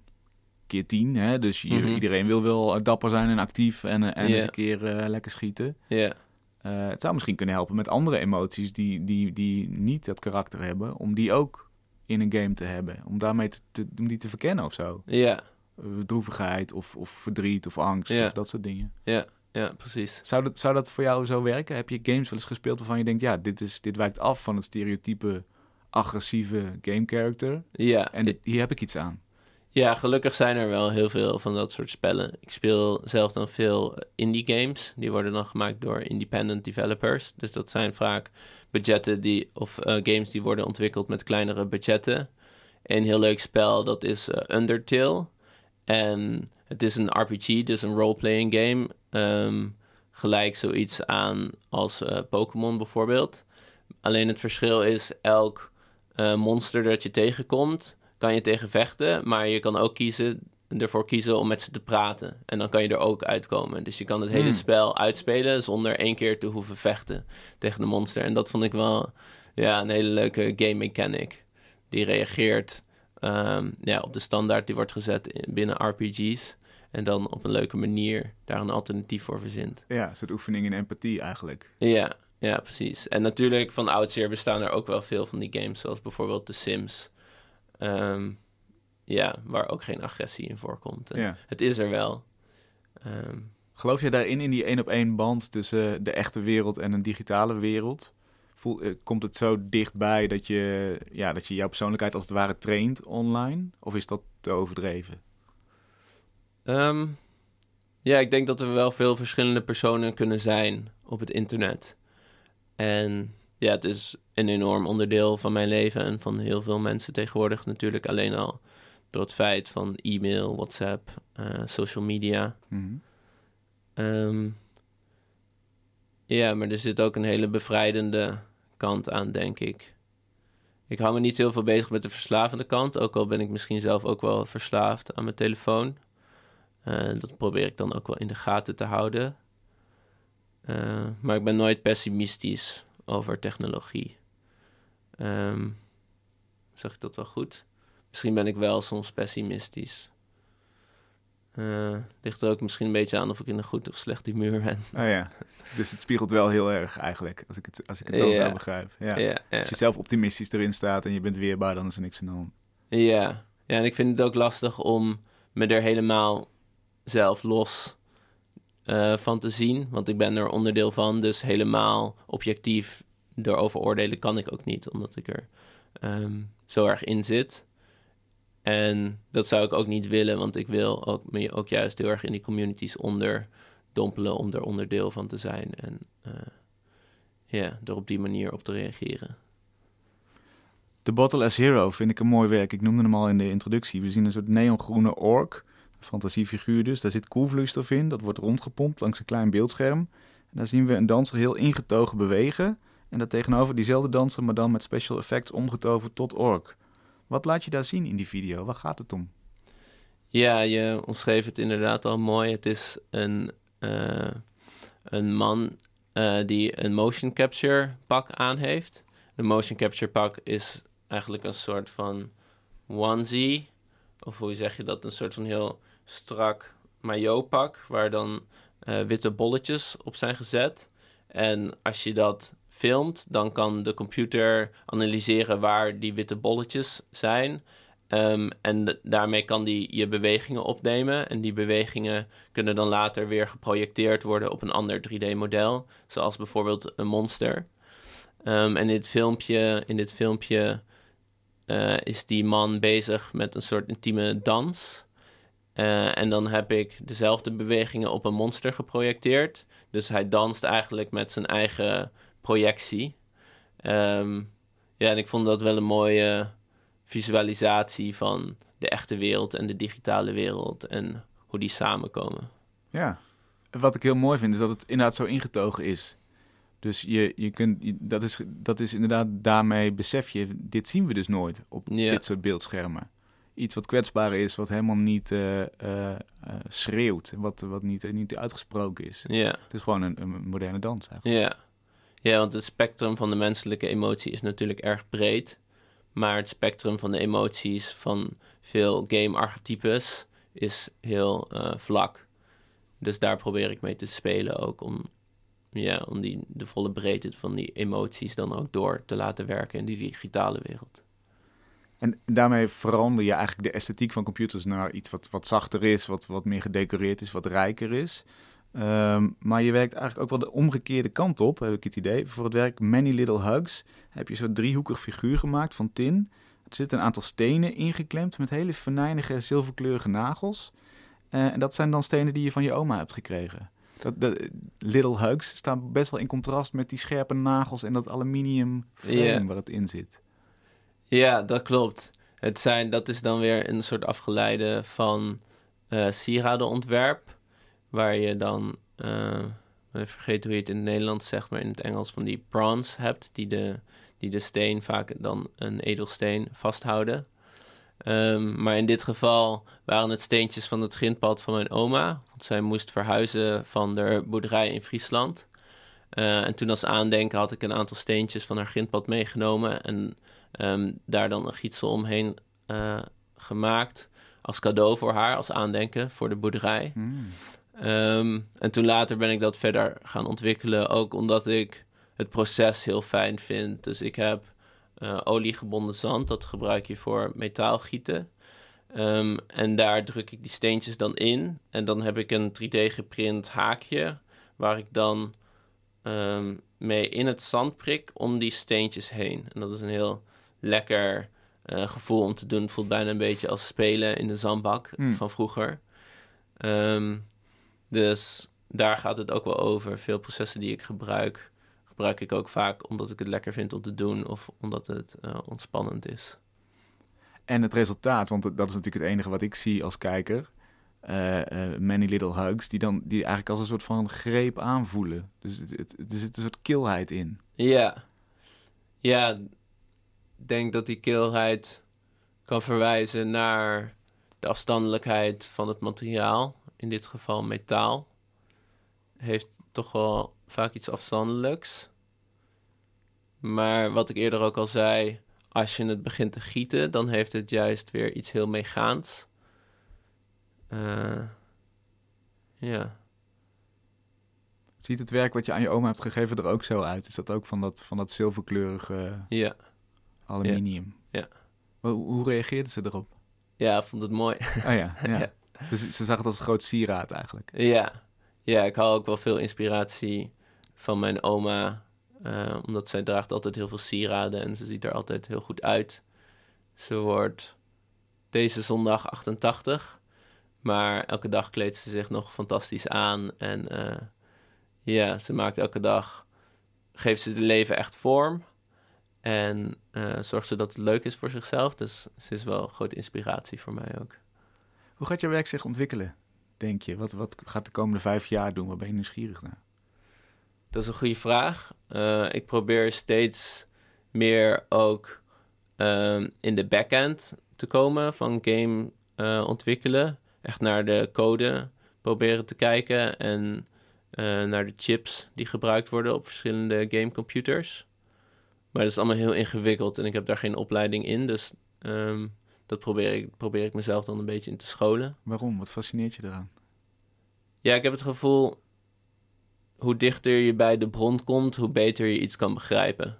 keer tien. Hè? Dus je, Mhm. iedereen wil wel dapper zijn en actief en, eh, en eens een keer eh, lekker schieten. Ja, Eh, het zou misschien kunnen helpen met andere emoties die, die, die niet dat karakter hebben, om die ook in een game te hebben. Om daarmee te, te- om die te verkennen of zo. ja, Eh, Droevigheid of, of verdriet of angst of dat soort dingen. ja, ja, precies. Zou dat, zou dat voor jou zo werken? Heb je games wel eens gespeeld waarvan je denkt, ja, dit, is, dit wijkt af van het stereotype agressieve game character. Ja, En dit, hier heb ik iets aan. Ja, gelukkig zijn er wel heel veel van dat soort spellen. Ik speel zelf dan veel indie games. Die worden dan gemaakt door independent developers. Dus dat zijn vaak budgetten die, of eh, games die worden ontwikkeld met kleinere budgetten. Een heel leuk spel, dat is eh, Undertale. En het is een RPG, dus een role-playing game. Ehm, gelijk zoiets aan als eh, Pokémon bijvoorbeeld. Alleen het verschil is, elk eh, monster dat je tegenkomt, kan je tegen vechten. Maar je kan ook kiezen, ervoor kiezen om met ze te praten. En dan kan je er ook uitkomen. Dus je kan het hele Hmm. spel uitspelen zonder één keer te hoeven vechten tegen de monster. En dat vond ik wel ja, een hele leuke game mechanic. Die reageert ehm, ja, op de standaard die wordt gezet in- binnen RPG's. En dan op een leuke manier daar een alternatief voor verzint. Ja, een soort oefening in empathie eigenlijk. Ja, ja, precies. En natuurlijk van oudsher bestaan er ook wel veel van die games, zoals bijvoorbeeld The Sims. Ehm, ja, waar ook geen agressie in voorkomt. Ja. Het is er wel. Ehm, Geloof je daarin, in die één op één band tussen de echte wereld en een digitale wereld? Voel, eh, komt het zo dichtbij dat je, ja, dat je jouw persoonlijkheid als het ware traint online? Of is dat te overdreven? Ehm, ja, ik denk dat er wel veel verschillende personen kunnen zijn op het internet. En ja, het is een enorm onderdeel van mijn leven en van heel veel mensen tegenwoordig natuurlijk. Alleen al door het feit van e-mail, WhatsApp, eh, social media. Mhm. Ehm, ja, maar er zit ook een hele bevrijdende kant aan, denk ik. Ik hou me niet heel veel bezig met de verslavende kant, ook al ben ik misschien zelf ook wel verslaafd aan mijn telefoon. Eh, dat probeer ik dan ook wel in de gaten te houden. Eh, maar ik ben nooit pessimistisch over technologie. Ehm, zeg ik dat wel goed? Misschien ben ik wel soms pessimistisch. Eh ligt er ook misschien een beetje aan of ik in een goed of slecht humeur ben. Oh ja, dus het spiegelt wel heel erg eigenlijk, als ik het, als ik het dan Ja. zo begrijp. Ja. Als je zelf optimistisch erin staat en je bent weerbaar, dan is er niks aan de hand. Ja. ja, en ik vind het ook lastig om me er helemaal zelf los eh, van te zien. Want ik ben er onderdeel van, dus helemaal objectief erover oordelen kan ik ook niet, omdat ik er ehm, zo erg in zit. En dat zou ik ook niet willen, want ik wil ook, me ook juist heel erg in die communities onderdompelen om er onderdeel van te zijn. En eh, ja, er op die manier op te reageren. The Bottle as Hero vind ik een mooi werk. Ik noemde hem al in de introductie. We zien een soort neongroene ork, fantasiefiguur dus. Daar zit koelvloeistof in, dat wordt rondgepompt langs een klein beeldscherm. En daar zien we een danser heel ingetogen bewegen. En daar tegenover diezelfde danser, maar dan met special effects omgetoverd tot ork. Wat laat je daar zien in die video? Waar gaat het om? Ja, je omschreef het inderdaad al mooi. Het is een, eh, een man eh, die een motion capture pak aan heeft. De motion capture pak is eigenlijk een soort van onesie. Of hoe zeg je dat? Een soort van heel strak maillot pak. Waar dan eh, witte bolletjes op zijn gezet. En als je dat filmt, dan kan de computer analyseren waar die witte bolletjes zijn. Ehm, en daarmee kan die je bewegingen opnemen. En die bewegingen kunnen dan later weer geprojecteerd worden op een ander 3D-model. Zoals bijvoorbeeld een monster. Ehm, en in dit filmpje, in dit filmpje eh, is die man bezig met een soort intieme dans. Eh, en dan heb ik dezelfde bewegingen op een monster geprojecteerd. Dus hij danst eigenlijk met zijn eigen projectie. Ehm, ja, en ik vond dat wel een mooie visualisatie van de echte wereld en de digitale wereld en hoe die samenkomen. Ja, wat ik heel mooi vind is dat het inderdaad zo ingetogen is. Dus je, je kunt, je- dat, is, dat is inderdaad, daarmee besef je, dit zien we dus nooit op dit soort beeldschermen. Iets wat kwetsbaar is, wat helemaal niet eh, eh, eh, schreeuwt, wat, wat niet, niet uitgesproken is. Het is gewoon een, een moderne dans eigenlijk. ja. Ja, want het spectrum van de menselijke emotie is natuurlijk erg breed. Maar het spectrum van de emoties van veel game-archetypes is heel uh, vlak. Dus daar probeer ik mee te spelen ook om, ja, om die, de volle breedte van die emoties dan ook door te laten werken in die digitale wereld. En daarmee verander je eigenlijk de esthetiek van computers naar iets wat, wat zachter is, wat, wat meer gedecoreerd is, wat rijker is. Um, maar je werkt eigenlijk ook wel de omgekeerde kant op, heb ik het idee. Voor het werk Many Little Hugs heb je zo'n driehoekig figuur gemaakt van tin. Er zitten een aantal stenen ingeklemd met hele venijnige zilverkleurige nagels. Uh, en dat zijn dan stenen die je van je oma hebt gekregen. Dat, de Little Hugs staan best wel in contrast met die scherpe nagels en dat aluminium frame yeah. waar het in zit. Ja, dat klopt. Het zijn, dat is dan weer een soort afgeleide van uh, sieradenontwerp. Waar je dan, uh, ik vergeet hoe je het in het Nederlands zegt, maar in het Engels van die bronze hebt. Die de, die de steen, vaak dan een edelsteen, vasthouden. Um, maar in dit geval waren het steentjes van het grindpad van mijn oma. Want zij moest verhuizen van de boerderij in Friesland. Uh, en toen als aandenken had ik een aantal steentjes van haar grindpad meegenomen. En um, daar dan een gietsel omheen uh, gemaakt. Als cadeau voor haar, als aandenken voor de boerderij. Mm. Um, en toen later ben ik dat verder gaan ontwikkelen. Ook omdat ik het proces heel fijn vind. Dus ik heb uh, oliegebonden zand. Dat gebruik je voor metaalgieten. Um, en daar druk ik die steentjes dan in. En dan heb ik een 3D geprint haakje. Waar ik dan um, mee in het zand prik om die steentjes heen. En dat is een heel lekker uh, gevoel om te doen. Het voelt bijna een beetje als spelen in de zandbak mm. van vroeger. Um, dus daar gaat het ook wel over. Veel processen die ik gebruik, gebruik ik ook vaak omdat ik het lekker vind om te doen of omdat het uh, ontspannend is. En het resultaat, want dat is natuurlijk het enige wat ik zie als kijker. Uh, uh, many Little Hugs, die dan die eigenlijk als een soort van greep aanvoelen. Dus het, het, er zit een soort kilheid in. Ja, ja, ik denk dat die kilheid kan verwijzen naar de afstandelijkheid van het materiaal. In dit geval metaal. Heeft toch wel vaak iets afstandelijks. Maar wat ik eerder ook al zei, als je het begint te gieten, dan heeft het juist weer iets heel meegaans. Uh, ja. Ziet het werk wat je aan je oma hebt gegeven er ook zo uit? Is dat ook van dat, van dat zilverkleurige ja. aluminium? Ja. Hoe, hoe reageerde ze erop? Ja, vond het mooi. Oh ja, (laughs) ja. Dus ze zag het als een groot sieraad eigenlijk. Ja, ja ik haal ook wel veel inspiratie van mijn oma. Uh, omdat zij draagt altijd heel veel sieraden en ze ziet er altijd heel goed uit. Ze wordt deze zondag 88. Maar elke dag kleedt ze zich nog fantastisch aan. En uh, ja, ze maakt elke dag, geeft ze het leven echt vorm. En uh, zorgt ze dat het leuk is voor zichzelf. Dus ze is wel een grote inspiratie voor mij ook. Hoe gaat jouw werk zich ontwikkelen, denk je? Wat, wat gaat de komende vijf jaar doen? Waar ben je nieuwsgierig naar? Dat is een goede vraag. Uh, ik probeer steeds meer ook uh, in de backend te komen van game uh, ontwikkelen. Echt naar de code proberen te kijken en naar de chips die gebruikt worden op verschillende gamecomputers. Maar dat is allemaal heel ingewikkeld en ik heb daar geen opleiding in. Dus um, dat probeer ik, probeer ik mezelf dan een beetje in te scholen. Waarom? Wat fascineert je eraan? Ja, ik heb het gevoel, hoe dichter je bij de bron komt, hoe beter je iets kan begrijpen.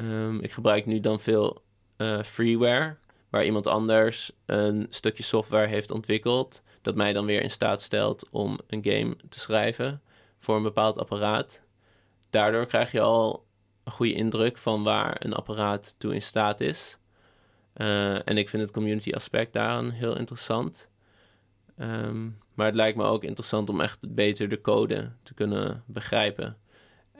Um, ik gebruik nu dan veel uh, freeware, waar iemand anders een stukje software heeft ontwikkeld, dat mij dan weer in staat stelt om een game te schrijven voor een bepaald apparaat. Daardoor krijg je al een goede indruk van waar een apparaat toe in staat is. Uh, en ik vind het community aspect daaraan heel interessant. Um, maar het lijkt me ook interessant om echt beter de code te kunnen begrijpen.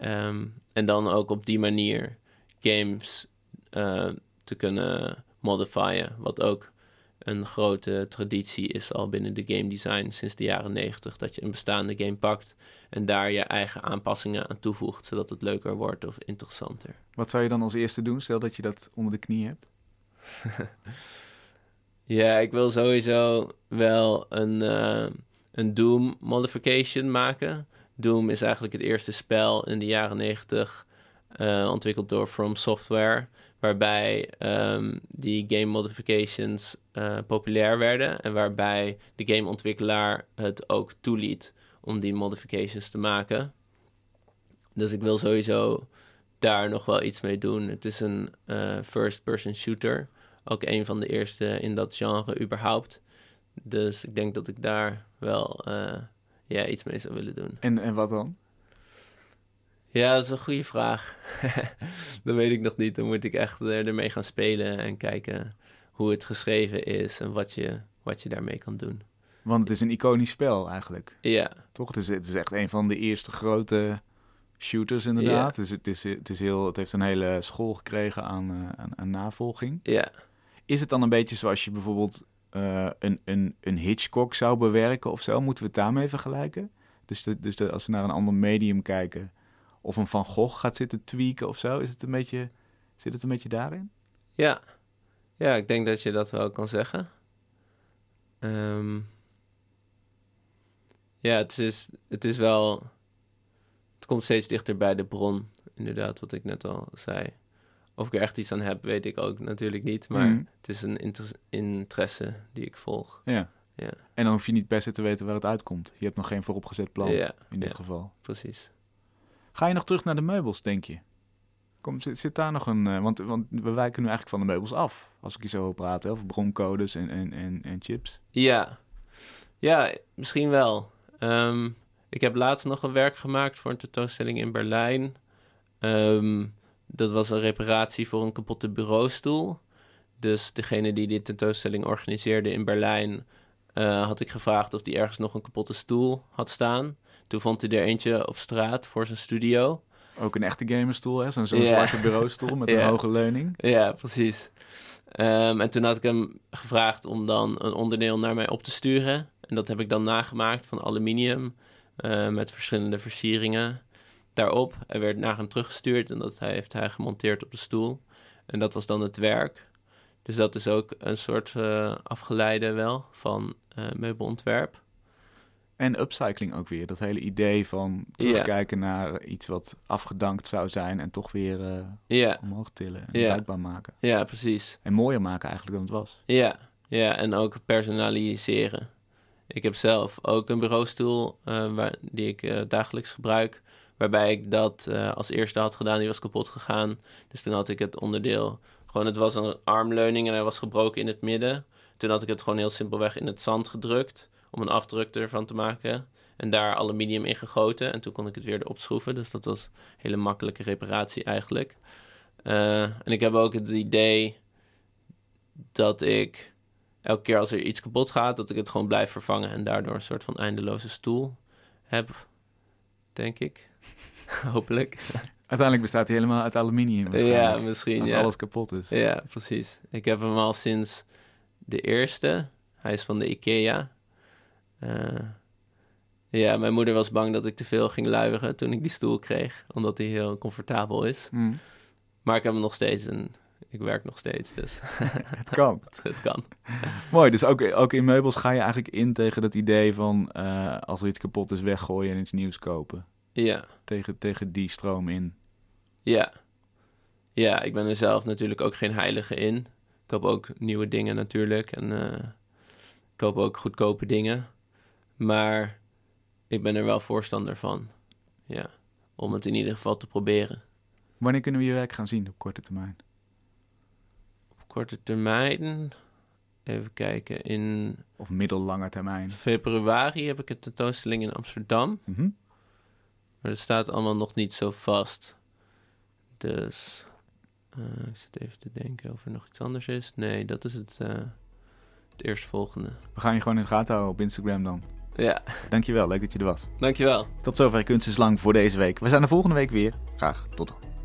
Um, en dan ook op die manier games uh, te kunnen modifieren. Wat ook een grote traditie is al binnen de game design sinds de jaren 90. Dat je een bestaande game pakt en daar je eigen aanpassingen aan toevoegt, zodat het leuker wordt of interessanter. Wat zou je dan als eerste doen, stel dat je dat onder de knie hebt? (laughs) ja, ik wil sowieso wel een, uh, een Doom modification maken. Doom is eigenlijk het eerste spel in de jaren 90 uh, ontwikkeld door From Software. waarbij ehm, die game modifications eh, populair werden en waarbij de gameontwikkelaar het ook toeliet om die modifications te maken. Dus ik wil sowieso daar nog wel iets mee doen. Het is een first-person shooter. Ook een van de eerste in dat genre überhaupt. Dus ik denk dat ik daar wel uh, ja, iets mee zou willen doen. En, en wat dan? Ja, dat is een goede vraag. (laughs) dat weet ik nog niet. Dan moet ik echt ermee gaan spelen en kijken hoe het geschreven is en wat je, wat je daarmee kan doen. Want het is een iconisch spel eigenlijk. Ja. Toch? Het is, het is echt een van de eerste grote shooters inderdaad. Ja. Dus het, is, het, is heel, het heeft een hele school gekregen aan, uh, aan, aan, navolging. Ja. Is het dan een beetje zoals je bijvoorbeeld uh, een, een, een Hitchcock zou bewerken of zo? Moeten we het daarmee vergelijken? Dus, dus als we naar een ander medium kijken, of een Van Gogh gaat zitten tweaken of zo, is het een beetje, zit het een beetje daarin? Ja, ja ik denk dat je dat wel kan zeggen. Um, ja, het is, het is wel. Het komt steeds dichter bij de bron, inderdaad, wat ik net al zei. Of ik er echt iets aan heb, weet ik ook natuurlijk niet. Maar mm. het is een inter interesse die ik volg. Ja. ja. En dan hoef je niet per se te weten waar het uitkomt. Je hebt nog geen vooropgezet plan ja. in dit ja. geval. Precies. Ga je nog terug naar de meubels, denk je? Kom, zit, zit daar nog een... Uh, want, want we wijken nu eigenlijk van de meubels af. Als ik hier zo wil praten, over broncodes en, en, en, en chips. Ja. Ja, misschien wel. Um, ik heb laatst nog een werk gemaakt voor een tentoonstelling in Berlijn. Um, dat was een reparatie voor een kapotte bureaustoel. Dus degene die die tentoonstelling organiseerde in Berlijn... Uh, had ik gevraagd of hij ergens nog een kapotte stoel had staan. Toen vond hij er eentje op straat voor zijn studio. Ook een echte gamerstoel, hè? Zo'n zo yeah. zwarte bureaustoel met yeah. een (laughs) hoge leuning. Ja, precies. Um, en toen had ik hem gevraagd om dan een onderdeel naar mij op te sturen. En dat heb ik dan nagemaakt van aluminium uh, met verschillende versieringen daarop. Hij werd naar hem teruggestuurd en dat heeft hij gemonteerd op de stoel. En dat was dan het werk. Dus dat is ook een soort uh, afgeleide wel van uh, meubelontwerp. En upcycling ook weer. Dat hele idee van terugkijken yeah. naar iets wat afgedankt zou zijn en toch weer uh, yeah. omhoog tillen en Yeah. bruikbaar maken. Ja, precies. En mooier maken eigenlijk dan het was. Ja, ja en ook personaliseren. Ik heb zelf ook een bureaustoel uh, waar, die ik uh, dagelijks gebruik. Waarbij ik dat uh, als eerste had gedaan. Die was kapot gegaan. Dus toen had ik het onderdeel... Gewoon, het was een armleuning en hij was gebroken in het midden. Toen had ik het gewoon heel simpelweg in het zand gedrukt. Om een afdruk ervan te maken. En daar aluminium in gegoten. En toen kon ik het weer erop schroeven. Dus dat was een hele makkelijke reparatie eigenlijk. Uh, en ik heb ook het idee dat ik elke keer als er iets kapot gaat, dat ik het gewoon blijf vervangen en daardoor een soort van eindeloze stoel heb, denk ik. (laughs) Hopelijk. Uiteindelijk bestaat hij helemaal uit aluminium. Ja, misschien. Als ja. alles kapot is. Ja, precies. Ik heb hem al sinds de eerste. Hij is van de IKEA. Uh, ja, mijn moeder was bang dat ik te veel ging luieren toen ik die stoel kreeg, omdat hij heel comfortabel is. Mm. Maar ik heb hem nog steeds en ik werk nog steeds, dus... (laughs) het kan. (laughs) het, kan. Mooi, dus ook, ook in meubels ga je eigenlijk in tegen dat idee van uh, als er iets kapot is, weggooien en iets nieuws kopen. Ja. Tegen, tegen die stroom in. Ja. Ja, ik ben er zelf natuurlijk ook geen heilige in. Ik koop ook nieuwe dingen natuurlijk en uh, ik koop ook goedkope dingen. Maar ik ben er wel voorstander van. Ja, om het in ieder geval te proberen. Wanneer kunnen we je werk gaan zien op korte termijn? Op korte termijn, even kijken, in... Of middellange termijn? Februari heb ik een tentoonstelling in Amsterdam. Mm -hmm. Maar dat staat allemaal nog niet zo vast. Dus, uh, ik zit even te denken of er nog iets anders is. Nee, dat is het, uh, het eerstvolgende. We gaan je gewoon in de gaten houden op Instagram dan. Ja. Dankjewel, leuk dat je er was. Dankjewel. Tot zover Kunst is Lang voor deze week. We zijn er volgende week weer. Graag tot dan.